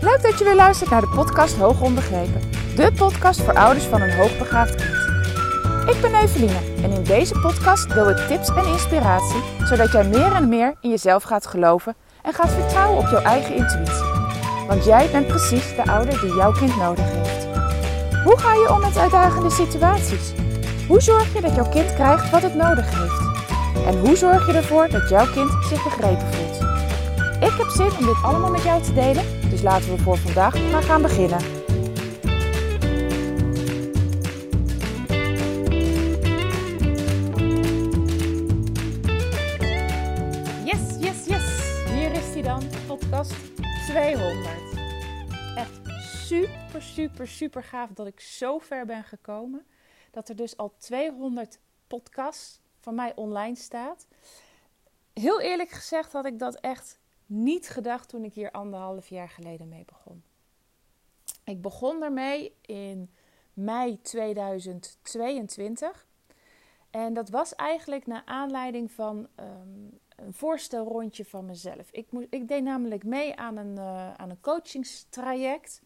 Leuk dat je weer luistert naar de podcast Hoog Onbegrepen. De podcast voor ouders van een hoogbegaafd kind. Ik ben Eveline en in deze podcast deel ik tips en inspiratie... zodat jij meer en meer in jezelf gaat geloven en gaat vertrouwen op jouw eigen intuïtie. Want jij bent precies de ouder die jouw kind nodig heeft. Hoe ga je om met uitdagende situaties? Hoe zorg je dat jouw kind krijgt wat het nodig heeft? En hoe zorg je ervoor dat jouw kind zich begrepen voelt? Ik heb zin om dit allemaal met jou te delen, laten we voor vandaag maar gaan beginnen. Yes, yes, yes. Hier is hij dan, podcast 200. Echt super, super, super gaaf dat ik zo ver ben gekomen. Dat er dus al 200 podcasts van mij online staat. Heel eerlijk gezegd had ik dat echt niet gedacht toen ik hier anderhalf jaar geleden mee begon. Ik begon daarmee in mei 2022. En dat was eigenlijk naar aanleiding van um, een voorstelrondje van mezelf. Ik, moest, ik deed namelijk mee aan een, uh, aan een coachingstraject.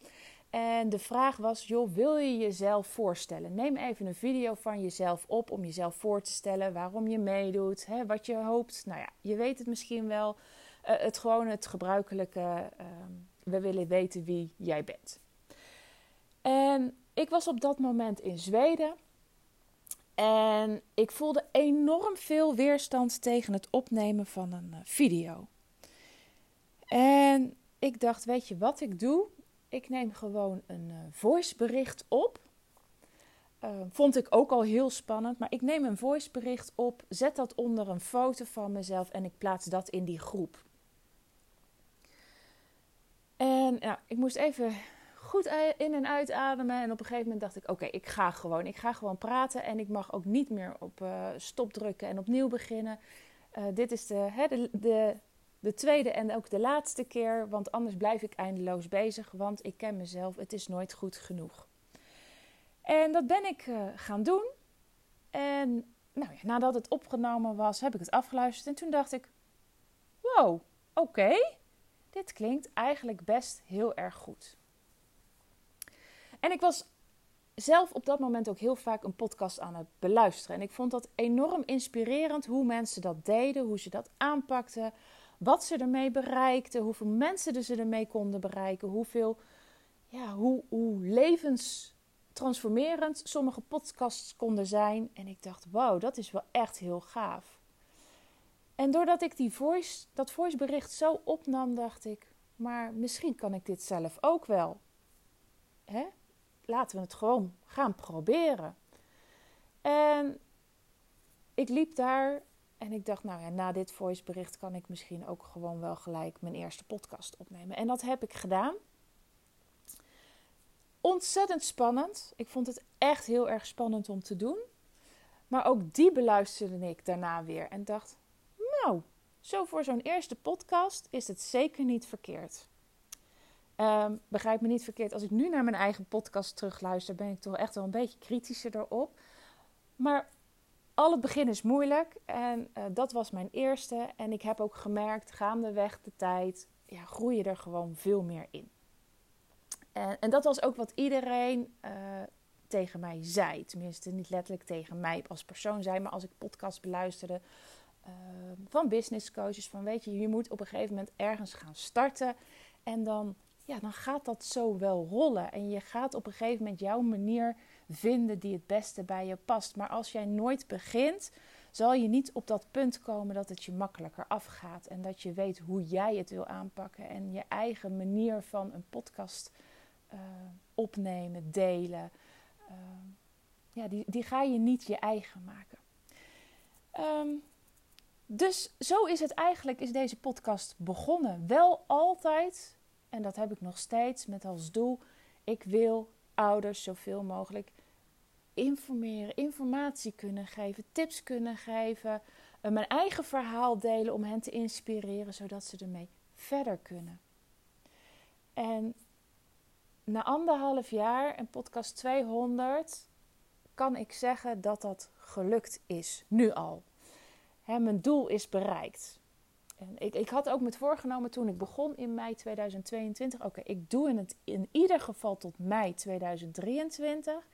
En de vraag was, joh, wil je jezelf voorstellen? Neem even een video van jezelf op om jezelf voor te stellen waarom je meedoet, hè, wat je hoopt. Nou ja, je weet het misschien wel. Uh, het gewoon het gebruikelijke, uh, we willen weten wie jij bent. En ik was op dat moment in Zweden. En ik voelde enorm veel weerstand tegen het opnemen van een uh, video. En ik dacht, weet je wat ik doe? Ik neem gewoon een uh, voicebericht op. Uh, vond ik ook al heel spannend, maar ik neem een voicebericht op, zet dat onder een foto van mezelf en ik plaats dat in die groep. En ja, ik moest even goed in- en uitademen. En op een gegeven moment dacht ik: Oké, ik ga gewoon. Ik ga gewoon praten. En ik mag ook niet meer op uh, stop drukken en opnieuw beginnen. Uh, dit is de, hè, de, de, de, tweede en ook de laatste keer. Want anders blijf ik eindeloos bezig. Want ik ken mezelf. Het is nooit goed genoeg. En dat ben ik uh, gaan doen. En nou ja, nadat het opgenomen was, heb ik het afgeluisterd. En toen dacht ik: Wow, oké. Dit klinkt eigenlijk best heel erg goed. En ik was zelf op dat moment ook heel vaak een podcast aan het beluisteren. En ik vond dat enorm inspirerend hoe mensen dat deden, hoe ze dat aanpakten, wat ze ermee bereikten, hoeveel mensen ze ermee konden bereiken, hoeveel, ja, hoe, hoe levenstransformerend sommige podcasts konden zijn. En ik dacht, wauw, dat is wel echt heel gaaf. En doordat ik die voice, dat voicebericht zo opnam, dacht ik, maar misschien kan ik dit zelf ook wel. Hè? Laten we het gewoon gaan proberen. En ik liep daar en ik dacht, nou ja, na dit voicebericht kan ik misschien ook gewoon wel gelijk mijn eerste podcast opnemen. En dat heb ik gedaan. Ontzettend spannend. Ik vond het echt heel erg spannend om te doen. Maar ook die beluisterde ik daarna weer en dacht, nou, zo voor zo'n eerste podcast is het zeker niet verkeerd. Um, begrijp me niet verkeerd. Als ik nu naar mijn eigen podcast terugluister, ben ik toch echt wel een beetje kritischer erop. Maar al het begin is moeilijk. En uh, dat was mijn eerste. En ik heb ook gemerkt, gaandeweg de tijd, ja, groei je er gewoon veel meer in. En, en dat was ook wat iedereen uh, tegen mij zei. Tenminste, niet letterlijk tegen mij als persoon zei, maar als ik podcast beluisterde uh, van business coaches. Van weet je, je moet op een gegeven moment ergens gaan starten. En dan ja, dan gaat dat zo wel rollen. En je gaat op een gegeven moment jouw manier vinden die het beste bij je past. Maar als jij nooit begint, zal je niet op dat punt komen dat het je makkelijker afgaat. En dat je weet hoe jij het wil aanpakken. En je eigen manier van een podcast uh, opnemen, delen. Uh, ja, die, die ga je niet je eigen maken. Um, dus zo is het eigenlijk, is deze podcast begonnen. Wel altijd en dat heb ik nog steeds met als doel: ik wil ouders zoveel mogelijk informeren, informatie kunnen geven, tips kunnen geven, uh, mijn eigen verhaal delen om hen te inspireren, zodat ze ermee verder kunnen. En na anderhalf jaar en podcast 200 kan ik zeggen dat dat gelukt is, nu al. Hè, mijn doel is bereikt. En ik, ik had ook met voorgenomen toen ik begon in mei 2022. Oké, ik doe het in ieder geval tot mei 2023.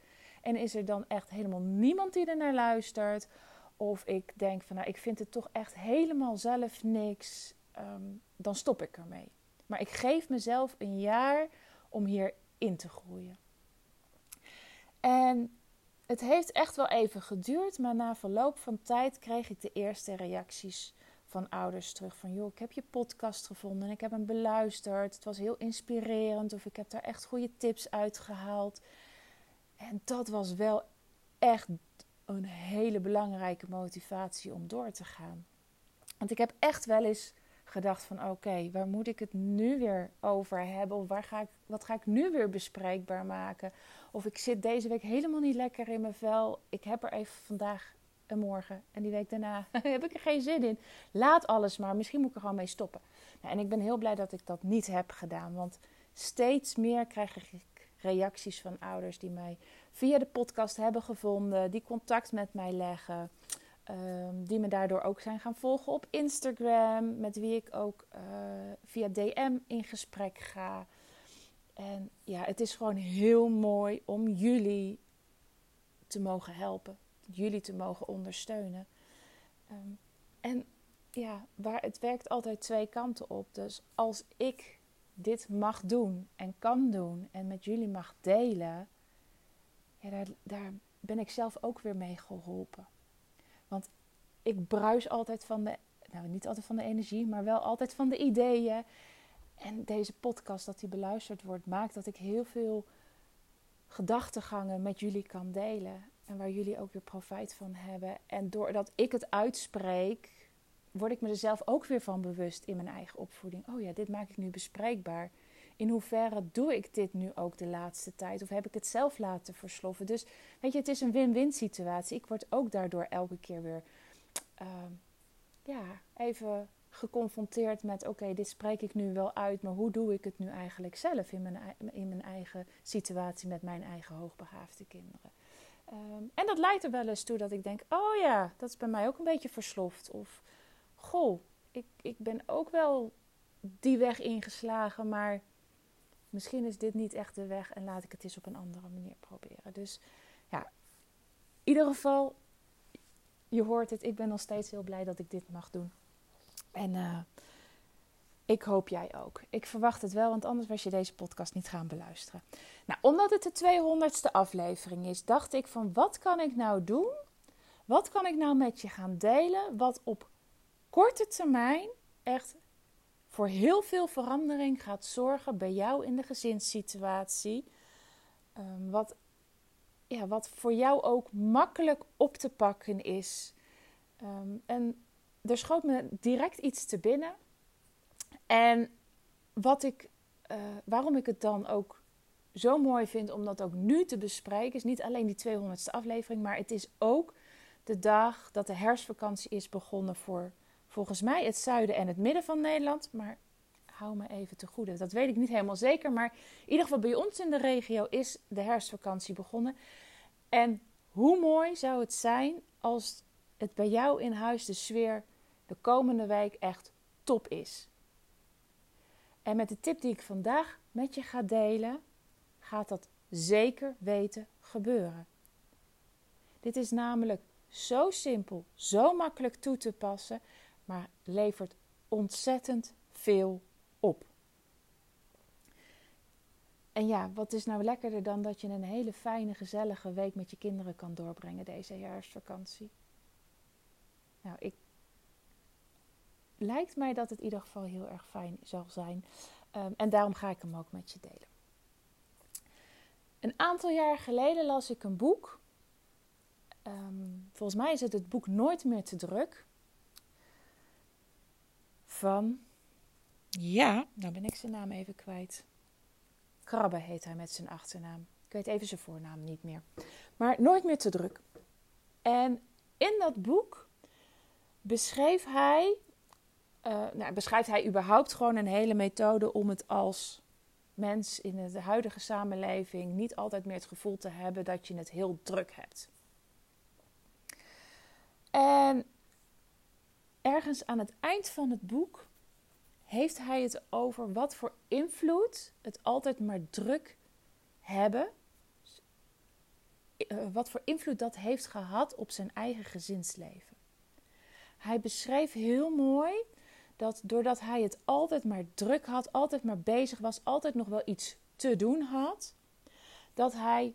En is er dan echt helemaal niemand die er naar luistert? Of ik denk van nou, ik vind het toch echt helemaal zelf niks. Ehm, dan stop ik ermee. Maar ik geef mezelf een jaar om hierin te groeien. En het heeft echt wel even geduurd, maar na verloop van tijd kreeg ik de eerste reacties van ouders terug. Van joh, ik heb je podcast gevonden en ik heb hem beluisterd. Het was heel inspirerend of ik heb daar echt goede tips uitgehaald. En dat was wel echt een hele belangrijke motivatie om door te gaan. Want ik heb echt wel eens gedacht van oké, waar moet ik het nu weer over hebben? Of waar ga ik, wat ga ik nu weer bespreekbaar maken? Of ik zit deze week helemaal niet lekker in mijn vel. Ik heb er even vandaag en morgen en die week daarna heb ik er geen zin in. Laat alles maar. Misschien moet ik er gewoon mee stoppen. Nou, en ik ben heel blij dat ik dat niet heb gedaan. Want steeds meer krijg ik reacties van ouders die mij via de podcast hebben gevonden, die contact met mij leggen. Ehm, die me daardoor ook zijn gaan volgen op Instagram, met wie ik ook uh, via DM in gesprek ga. En ja, het is gewoon heel mooi om jullie te mogen helpen, jullie te mogen ondersteunen. Ehm, en ja, waar, het werkt altijd twee kanten op. Dus als ik dit mag doen en kan doen en met jullie mag delen, ja, daar, daar ben ik zelf ook weer mee geholpen. Want ik bruis altijd van de, nou niet altijd van de energie, maar wel altijd van de ideeën. En deze podcast, dat die beluisterd wordt, maakt dat ik heel veel gedachtegangen met jullie kan delen. En waar jullie ook weer profijt van hebben. En doordat ik het uitspreek, word ik me er zelf ook weer van bewust in mijn eigen opvoeding. Oh ja, dit maak ik nu bespreekbaar. In hoeverre doe ik dit nu ook de laatste tijd? Of heb ik het zelf laten versloffen? Dus weet je, het is een win-win situatie. Ik word ook daardoor elke keer weer uh, ja, even geconfronteerd met: oké, dit spreek ik nu wel uit, maar hoe doe ik het nu eigenlijk zelf in mijn, in mijn eigen situatie met mijn eigen hoogbegaafde kinderen? Um, en dat leidt er wel eens toe dat ik denk: oh ja, dat is bij mij ook een beetje versloft. Of goh, ik, ik ben ook wel die weg ingeslagen, maar misschien is dit niet echt de weg en laat ik het eens op een andere manier proberen. Dus ja, in ieder geval, je hoort het, ik ben nog steeds heel blij dat ik dit mag doen. En uh, ik hoop jij ook. Ik verwacht het wel, want anders was je deze podcast niet gaan beluisteren. Nou, omdat het de 200ste aflevering is, dacht ik van wat kan ik nou doen? Wat kan ik nou met je gaan delen? Wat op korte termijn echt voor heel veel verandering gaat zorgen bij jou in de gezinssituatie. Um, wat, ja, wat voor jou ook makkelijk op te pakken is. Um, en er schoot me direct iets te binnen. En wat ik, uh, waarom ik het dan ook zo mooi vind om dat ook nu te bespreken, is niet alleen die 200ste aflevering, maar het is ook de dag dat de herfstvakantie is begonnen voor volgens mij het zuiden en het midden van Nederland. Maar hou me even te goede. Dat weet ik niet helemaal zeker. Maar in ieder geval bij ons in de regio is de herfstvakantie begonnen. En hoe mooi zou het zijn als het bij jou in huis de sfeer de komende week echt top is. En met de tip die ik vandaag met je ga delen, gaat dat zeker weten gebeuren. Dit is namelijk zo simpel, zo makkelijk toe te passen maar levert ontzettend veel op. En ja, wat is nou lekkerder dan dat je een hele fijne, gezellige week met je kinderen kan doorbrengen deze herfstvakantie? Nou, ik lijkt mij dat het in ieder geval heel erg fijn zal zijn. Um, en daarom ga ik hem ook met je delen. Een aantal jaar geleden las ik een boek. Um, volgens mij is het het boek Nooit meer te druk van. Ja, nou ben ik zijn naam even kwijt. Krabbe heet hij met zijn achternaam. Ik weet even zijn voornaam niet meer. Maar nooit meer te druk. En in dat boek beschreef hij, uh, nou, beschrijft hij überhaupt gewoon een hele methode om het als mens in de huidige samenleving niet altijd meer het gevoel te hebben dat je het heel druk hebt. En ergens aan het eind van het boek heeft hij het over wat voor invloed het altijd maar druk hebben. Eh, wat voor invloed dat heeft gehad op zijn eigen gezinsleven. Hij beschreef heel mooi dat doordat hij het altijd maar druk had, altijd maar bezig was, altijd nog wel iets te doen had, dat hij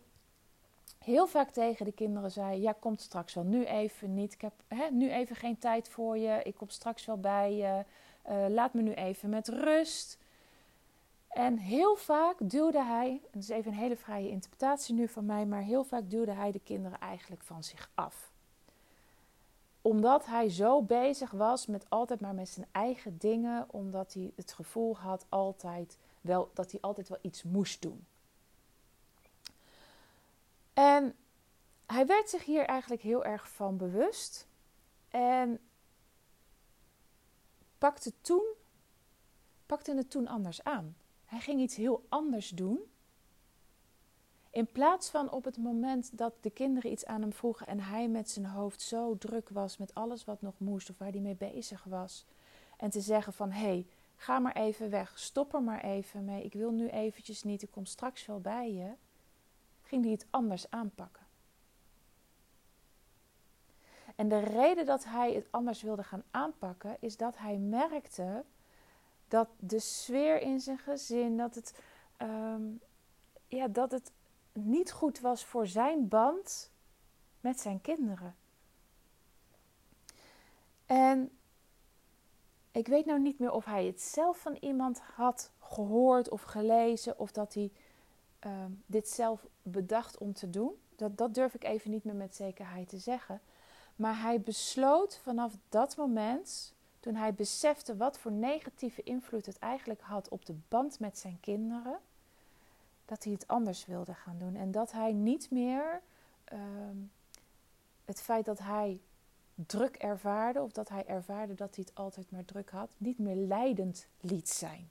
heel vaak tegen de kinderen zei: Ja, komt straks wel, nu even niet. Ik heb hè, nu even geen tijd voor je. Ik kom straks wel bij je. Uh, laat me nu even met rust. En heel vaak duwde hij, dat is even een hele vrije interpretatie nu van mij, maar heel vaak duwde hij de kinderen eigenlijk van zich af. Omdat hij zo bezig was met altijd maar met zijn eigen dingen, omdat hij het gevoel had altijd wel, dat hij altijd wel iets moest doen. En hij werd zich hier eigenlijk heel erg van bewust. En pakte, toen, pakte het toen anders aan. Hij ging iets heel anders doen. In plaats van op het moment dat de kinderen iets aan hem vroegen en hij met zijn hoofd zo druk was met alles wat nog moest of waar hij mee bezig was. En te zeggen van hé, hey, ga maar even weg, stop er maar even mee, ik wil nu eventjes niet, ik kom straks wel bij je ging hij het anders aanpakken. En de reden dat hij het anders wilde gaan aanpakken, is dat hij merkte dat de sfeer in zijn gezin, dat het, ehm, ja, dat het niet goed was voor zijn band met zijn kinderen. En ik weet nou niet meer of hij het zelf van iemand had gehoord of gelezen, of dat hij Ehm, dit zelf bedacht om te doen. Dat, dat durf ik even niet meer met zekerheid te zeggen. Maar hij besloot vanaf dat moment, toen hij besefte wat voor negatieve invloed het eigenlijk had op de band met zijn kinderen, dat hij het anders wilde gaan doen. En dat hij niet meer ehm, het feit dat hij druk ervaarde, of dat hij ervaarde dat hij het altijd maar druk had, niet meer leidend liet zijn.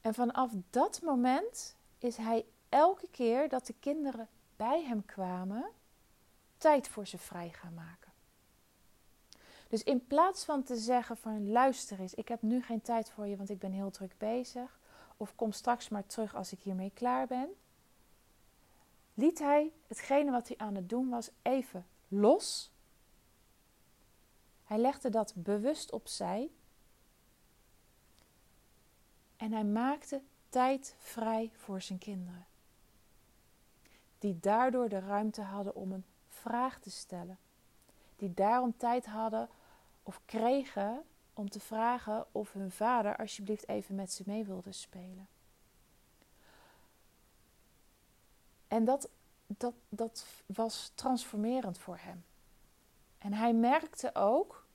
En vanaf dat moment is hij elke keer dat de kinderen bij hem kwamen, tijd voor ze vrij gaan maken. Dus in plaats van te zeggen van luister eens, ik heb nu geen tijd voor je, want ik ben heel druk bezig, of kom straks maar terug als ik hiermee klaar ben, liet hij hetgene wat hij aan het doen was even los. Hij legde dat bewust opzij en hij maakte tijd vrij voor zijn kinderen. Die daardoor de ruimte hadden om een vraag te stellen. Die daarom tijd hadden of kregen om te vragen of hun vader alsjeblieft even met ze mee wilde spelen. En dat, dat, dat was transformerend voor hem. En hij merkte ook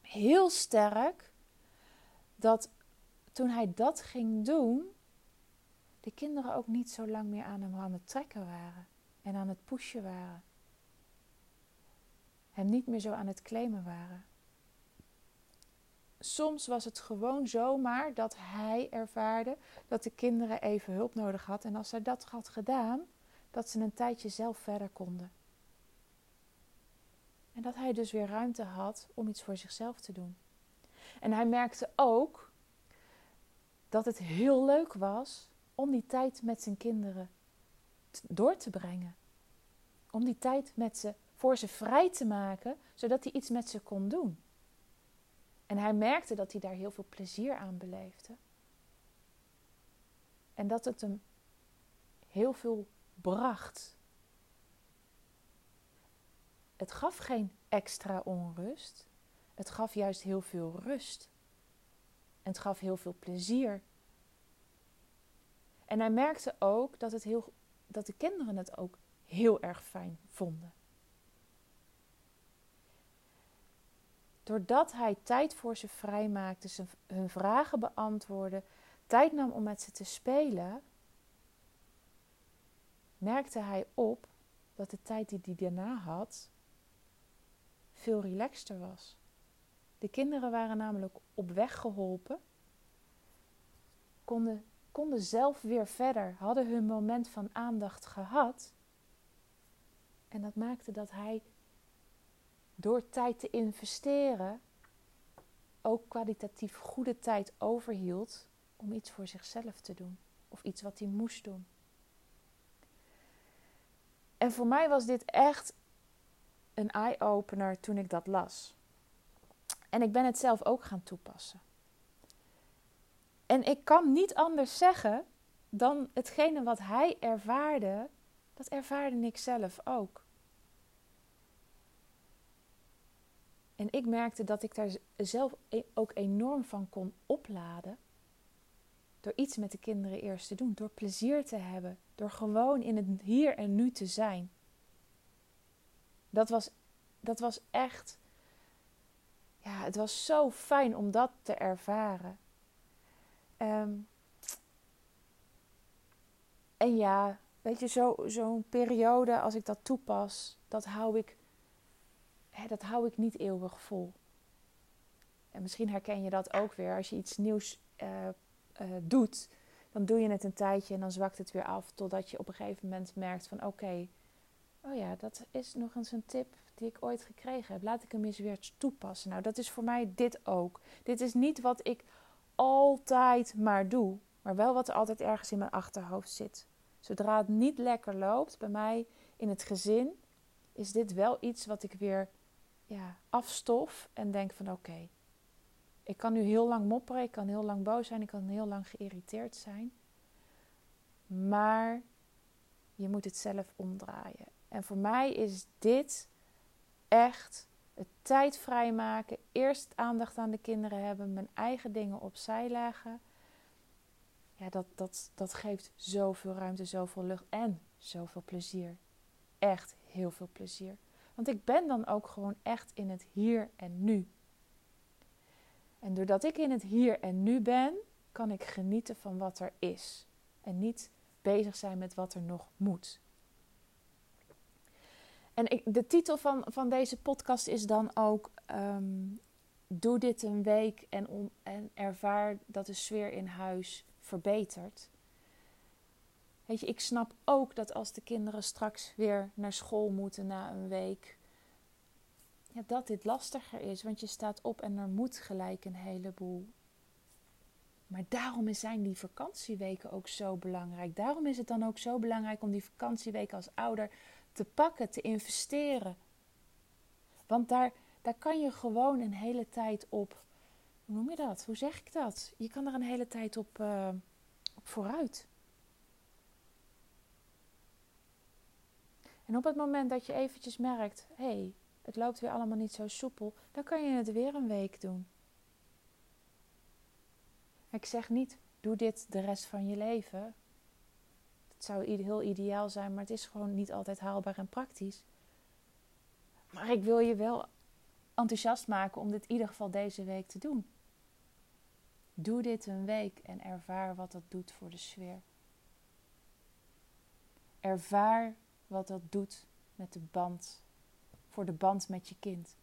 heel sterk dat toen hij dat ging doen, de kinderen ook niet zo lang meer aan hem aan het trekken waren en aan het pushen waren. Hem niet meer zo aan het claimen waren. Soms was het gewoon zomaar dat hij ervaarde dat de kinderen even hulp nodig had en als hij dat had gedaan, dat ze een tijdje zelf verder konden. En dat hij dus weer ruimte had om iets voor zichzelf te doen. En hij merkte ook dat het heel leuk was om die tijd met zijn kinderen door te brengen. Om die tijd met ze, voor ze vrij te maken, zodat hij iets met ze kon doen. En hij merkte dat hij daar heel veel plezier aan beleefde. En dat het hem heel veel bracht. Het gaf geen extra onrust. Het gaf juist heel veel rust. En het gaf heel veel plezier. En hij merkte ook dat, het heel, dat de kinderen het ook heel erg fijn vonden. Doordat hij tijd voor ze vrijmaakte, ze hun vragen beantwoordde, tijd nam om met ze te spelen, merkte hij op dat de tijd die hij daarna had veel relaxter was. De kinderen waren namelijk op weg geholpen, konden, konden zelf weer verder, hadden hun moment van aandacht gehad. En dat maakte dat hij door tijd te investeren ook kwalitatief goede tijd overhield om iets voor zichzelf te doen of iets wat hij moest doen. En voor mij was dit echt een eye-opener toen ik dat las. En ik ben het zelf ook gaan toepassen. En ik kan niet anders zeggen dan hetgene wat hij ervaarde, dat ervaarde ik zelf ook. En ik merkte dat ik daar zelf e-, ook enorm van kon opladen. Door iets met de kinderen eerst te doen, door plezier te hebben, door gewoon in het hier en nu te zijn. Dat was, dat was echt, ja, het was zo fijn om dat te ervaren. Ehm, en ja, weet je, zo'n zo periode, als ik dat toepas, dat hou ik, hè, dat hou ik niet eeuwig vol. En misschien herken je dat ook weer. Als je iets nieuws uh, doet, dan doe je het een tijdje en dan zwakt het weer af. Totdat je op een gegeven moment merkt van oké, oh ja, dat is nog eens een tip die ik ooit gekregen heb. Laat ik hem eens weer toepassen. Nou, dat is voor mij dit ook. Dit is niet wat ik altijd maar doe, maar wel wat er altijd ergens in mijn achterhoofd zit. Zodra het niet lekker loopt bij mij in het gezin, is dit wel iets wat ik weer ja, afstof en denk van oké, ik kan nu heel lang mopperen, ik kan heel lang boos zijn, ik kan heel lang geïrriteerd zijn. Maar je moet het zelf omdraaien. En voor mij is dit echt het tijd vrijmaken. Eerst aandacht aan de kinderen hebben, mijn eigen dingen opzij leggen. Ja, dat, dat, dat geeft zoveel ruimte, zoveel lucht en zoveel plezier. Echt heel veel plezier. Want ik ben dan ook gewoon echt in het hier en nu. En doordat ik in het hier en nu ben, kan ik genieten van wat er is. En niet bezig zijn met wat er nog moet. En de titel van, van deze podcast is dan ook: ehm, Doe dit een week en, en ervaar dat de sfeer in huis verbetert. Weet je, ik snap ook dat als de kinderen straks weer naar school moeten na een week, ja, dat dit lastiger is. Want je staat op en er moet gelijk een heleboel. Maar daarom zijn die vakantieweken ook zo belangrijk. Daarom is het dan ook zo belangrijk om die vakantieweken als ouder te pakken, te investeren. Want daar, daar kan je gewoon een hele tijd op. Hoe noem je dat? Hoe zeg ik dat? Je kan er een hele tijd op, uh, op vooruit. En op het moment dat je eventjes merkt, hé, hey, het loopt weer allemaal niet zo soepel, dan kan je het weer een week doen. Ik zeg niet, doe dit de rest van je leven. Het zou heel ideaal zijn, maar het is gewoon niet altijd haalbaar en praktisch. Maar ik wil je wel enthousiast maken om dit in ieder geval deze week te doen. Doe dit een week en ervaar wat dat doet voor de sfeer. Ervaar wat dat doet met de band, voor de band met je kind.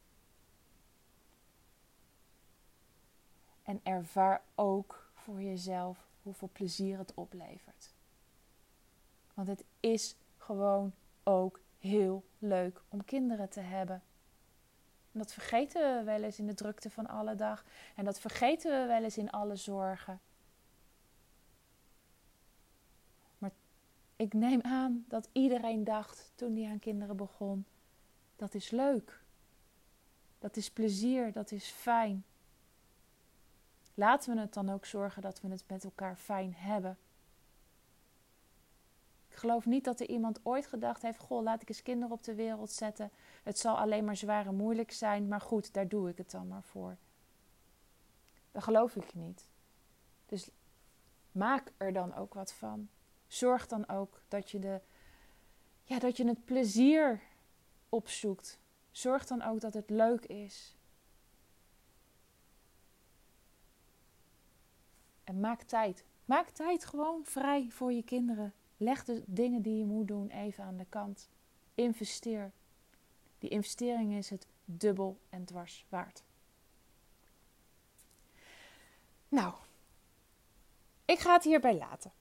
En ervaar ook voor jezelf hoeveel plezier het oplevert. Want het is gewoon ook heel leuk om kinderen te hebben. En dat vergeten we wel eens in de drukte van alle dag. En dat vergeten we wel eens in alle zorgen. Maar ik neem aan dat iedereen dacht toen hij aan kinderen begon: dat is leuk. Dat is plezier, dat is fijn. Laten we het dan ook zorgen dat we het met elkaar fijn hebben geloof niet dat er iemand ooit gedacht heeft: Goh, laat ik eens kinderen op de wereld zetten. Het zal alleen maar zwaar en moeilijk zijn, maar goed, daar doe ik het dan maar voor. Dat geloof ik niet. Dus maak er dan ook wat van. Zorg dan ook dat je, de, ja, dat je het plezier opzoekt. Zorg dan ook dat het leuk is. En maak tijd. Maak tijd gewoon vrij voor je kinderen. Leg de dingen die je moet doen even aan de kant. Investeer. Die investering is het dubbel en dwars waard. Nou, ik ga het hierbij laten.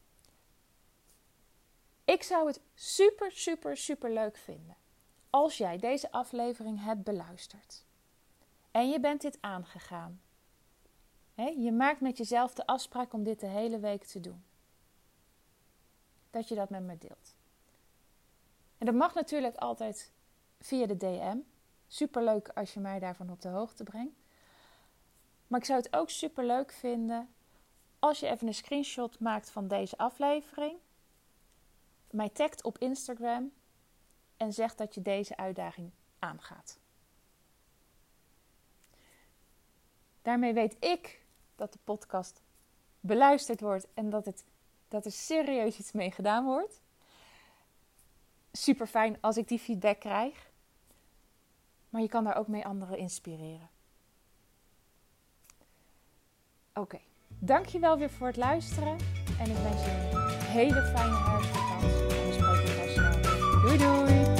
Ik zou het super, super, super leuk vinden als jij deze aflevering hebt beluisterd en je bent dit aangegaan, je maakt met jezelf de afspraak om dit de hele week te doen, dat je dat met me deelt. En dat mag natuurlijk altijd via de DM. Superleuk als je mij daarvan op de hoogte brengt. Maar ik zou het ook superleuk vinden als je even een screenshot maakt van deze aflevering, mij tagt op Instagram en zegt dat je deze uitdaging aangaat. Daarmee weet ik dat de podcast beluisterd wordt en dat, het, dat er serieus iets mee gedaan wordt. Super fijn als ik die feedback krijg. Maar je kan daar ook mee anderen inspireren. Oké, okay. dankjewel weer voor het luisteren. En ik wens je een hele fijne herfstvakantie. En we spreken elkaar snel. Doei doei!